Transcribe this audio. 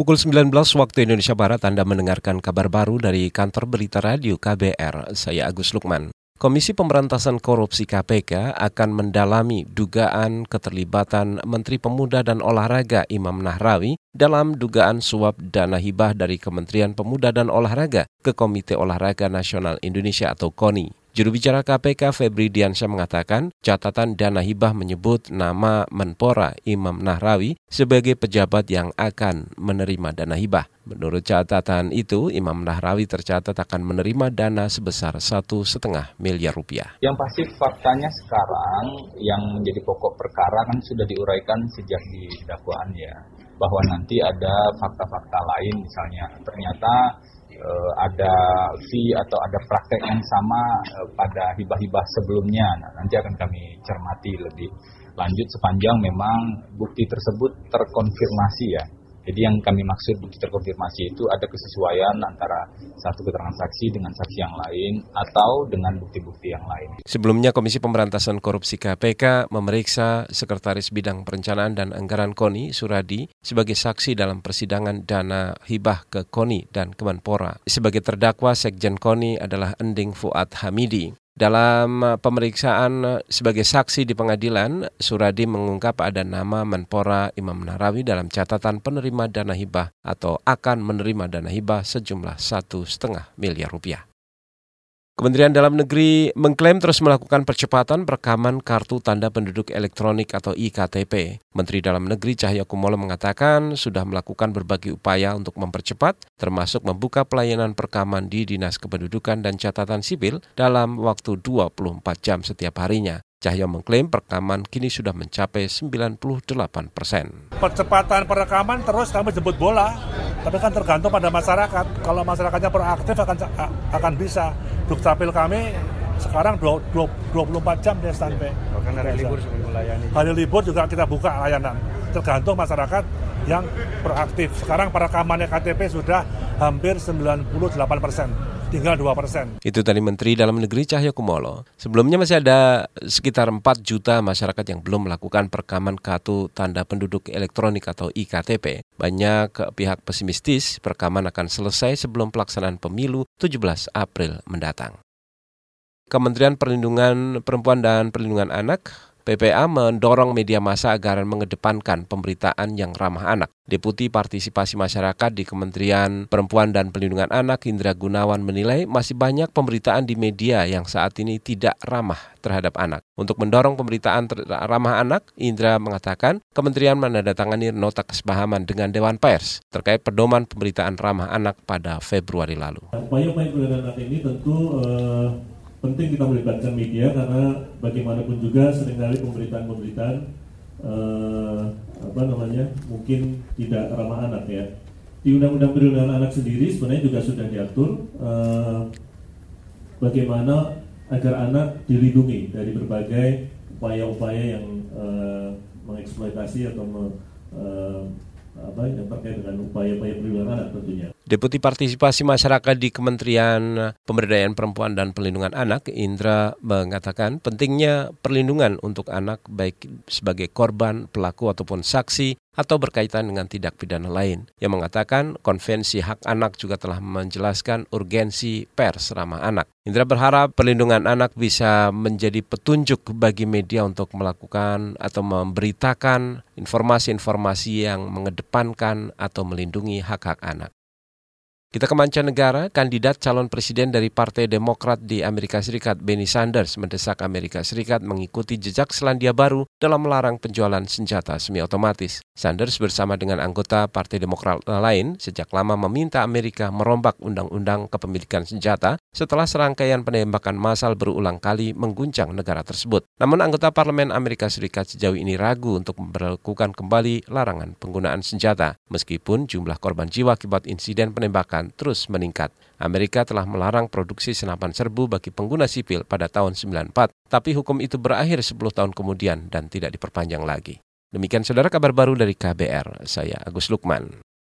Pukul 19 waktu Indonesia Barat Anda mendengarkan kabar baru dari kantor berita radio KBR. Saya Agus Lukman. Komisi Pemberantasan Korupsi KPK akan mendalami dugaan keterlibatan Menteri Pemuda dan Olahraga Imam Nahrawi dalam dugaan suap dana hibah dari Kementerian Pemuda dan Olahraga ke Komite Olahraga Nasional Indonesia atau KONI. Juru bicara KPK Febri Diansyah mengatakan catatan dana hibah menyebut nama Menpora Imam Nahrawi sebagai pejabat yang akan menerima dana hibah. Menurut catatan itu, Imam Nahrawi tercatat akan menerima dana sebesar satu setengah miliar rupiah. Yang pasti faktanya sekarang yang menjadi pokok perkara kan sudah diuraikan sejak di dakwaan ya, bahwa nanti ada fakta-fakta lain misalnya ternyata uh, ada fee atau ada praktek yang sama uh, pada hibah-hibah sebelumnya. Nah, nanti akan kami cermati lebih lanjut sepanjang memang bukti tersebut terkonfirmasi ya jadi yang kami maksud bukti terkonfirmasi itu ada kesesuaian antara satu keterangan saksi dengan saksi yang lain atau dengan bukti-bukti yang lain. Sebelumnya Komisi Pemberantasan Korupsi KPK memeriksa Sekretaris Bidang Perencanaan dan Anggaran KONI Suradi sebagai saksi dalam persidangan dana hibah ke KONI dan Kemenpora. Sebagai terdakwa Sekjen KONI adalah Ending Fuad Hamidi. Dalam uh, pemeriksaan uh, sebagai saksi di pengadilan, Suradi mengungkap ada nama Menpora Imam Nahrawi dalam catatan penerima dana hibah atau akan menerima dana hibah sejumlah satu setengah miliar rupiah. Kementerian Dalam Negeri mengklaim terus melakukan percepatan perekaman kartu tanda penduduk elektronik atau IKTP. Menteri Dalam Negeri Cahyokumolo mengatakan sudah melakukan berbagai upaya untuk mempercepat, termasuk membuka pelayanan perekaman di Dinas Kependudukan dan Catatan Sipil dalam waktu 24 jam setiap harinya. Cahyo mengklaim perekaman kini sudah mencapai 98 persen. Percepatan perekaman terus kami jemput bola tapi kan tergantung pada masyarakat. Kalau masyarakatnya proaktif akan akan bisa. Dukcapil kami sekarang 24 jam dia standby. Bahkan hari libur melayani. Hari libur juga kita buka layanan. Tergantung masyarakat yang proaktif. Sekarang para kamarnya KTP sudah hampir 98 persen tinggal 2 persen. Itu tadi Menteri Dalam Negeri Cahyo Kumolo. Sebelumnya masih ada sekitar 4 juta masyarakat yang belum melakukan perekaman kartu tanda penduduk elektronik atau IKTP. Banyak pihak pesimistis perekaman akan selesai sebelum pelaksanaan pemilu 17 April mendatang. Kementerian Perlindungan Perempuan dan Perlindungan Anak PPA mendorong media massa agar mengedepankan pemberitaan yang ramah anak. Deputi Partisipasi Masyarakat di Kementerian Perempuan dan Pelindungan Anak Indra Gunawan menilai masih banyak pemberitaan di media yang saat ini tidak ramah terhadap anak. Untuk mendorong pemberitaan ramah anak, Indra mengatakan kementerian menandatangani nota kesepahaman dengan Dewan Pers terkait pedoman pemberitaan ramah anak pada Februari lalu. Upaya-upaya ini tentu uh penting kita melibatkan media karena bagaimanapun juga sering kali pemberitaan-pemberitaan uh, apa namanya mungkin tidak ramah anak ya. Di Undang-Undang Perlindungan Anak sendiri sebenarnya juga sudah diatur uh, bagaimana agar anak dilindungi dari berbagai upaya-upaya yang uh, mengeksploitasi atau me, uh, apa yang terkait dengan upaya-upaya perlindungan anak tentunya. Deputi Partisipasi Masyarakat di Kementerian Pemberdayaan Perempuan dan Perlindungan Anak, Indra, mengatakan pentingnya perlindungan untuk anak baik sebagai korban, pelaku ataupun saksi atau berkaitan dengan tindak pidana lain. Yang mengatakan konvensi hak anak juga telah menjelaskan urgensi pers ramah anak. Indra berharap perlindungan anak bisa menjadi petunjuk bagi media untuk melakukan atau memberitakan informasi-informasi yang mengedepankan atau melindungi hak-hak anak. Kita ke mancanegara, kandidat calon presiden dari Partai Demokrat di Amerika Serikat, Bernie Sanders, mendesak Amerika Serikat mengikuti jejak Selandia Baru dalam melarang penjualan senjata semi otomatis. Sanders bersama dengan anggota Partai Demokrat lain sejak lama meminta Amerika merombak undang-undang kepemilikan senjata setelah serangkaian penembakan massal berulang kali mengguncang negara tersebut. Namun anggota Parlemen Amerika Serikat sejauh ini ragu untuk memperlakukan kembali larangan penggunaan senjata, meskipun jumlah korban jiwa akibat insiden penembakan akan terus meningkat. Amerika telah melarang produksi senapan serbu bagi pengguna sipil pada tahun 94, tapi hukum itu berakhir 10 tahun kemudian dan tidak diperpanjang lagi. Demikian saudara kabar baru dari KBR, saya Agus Lukman.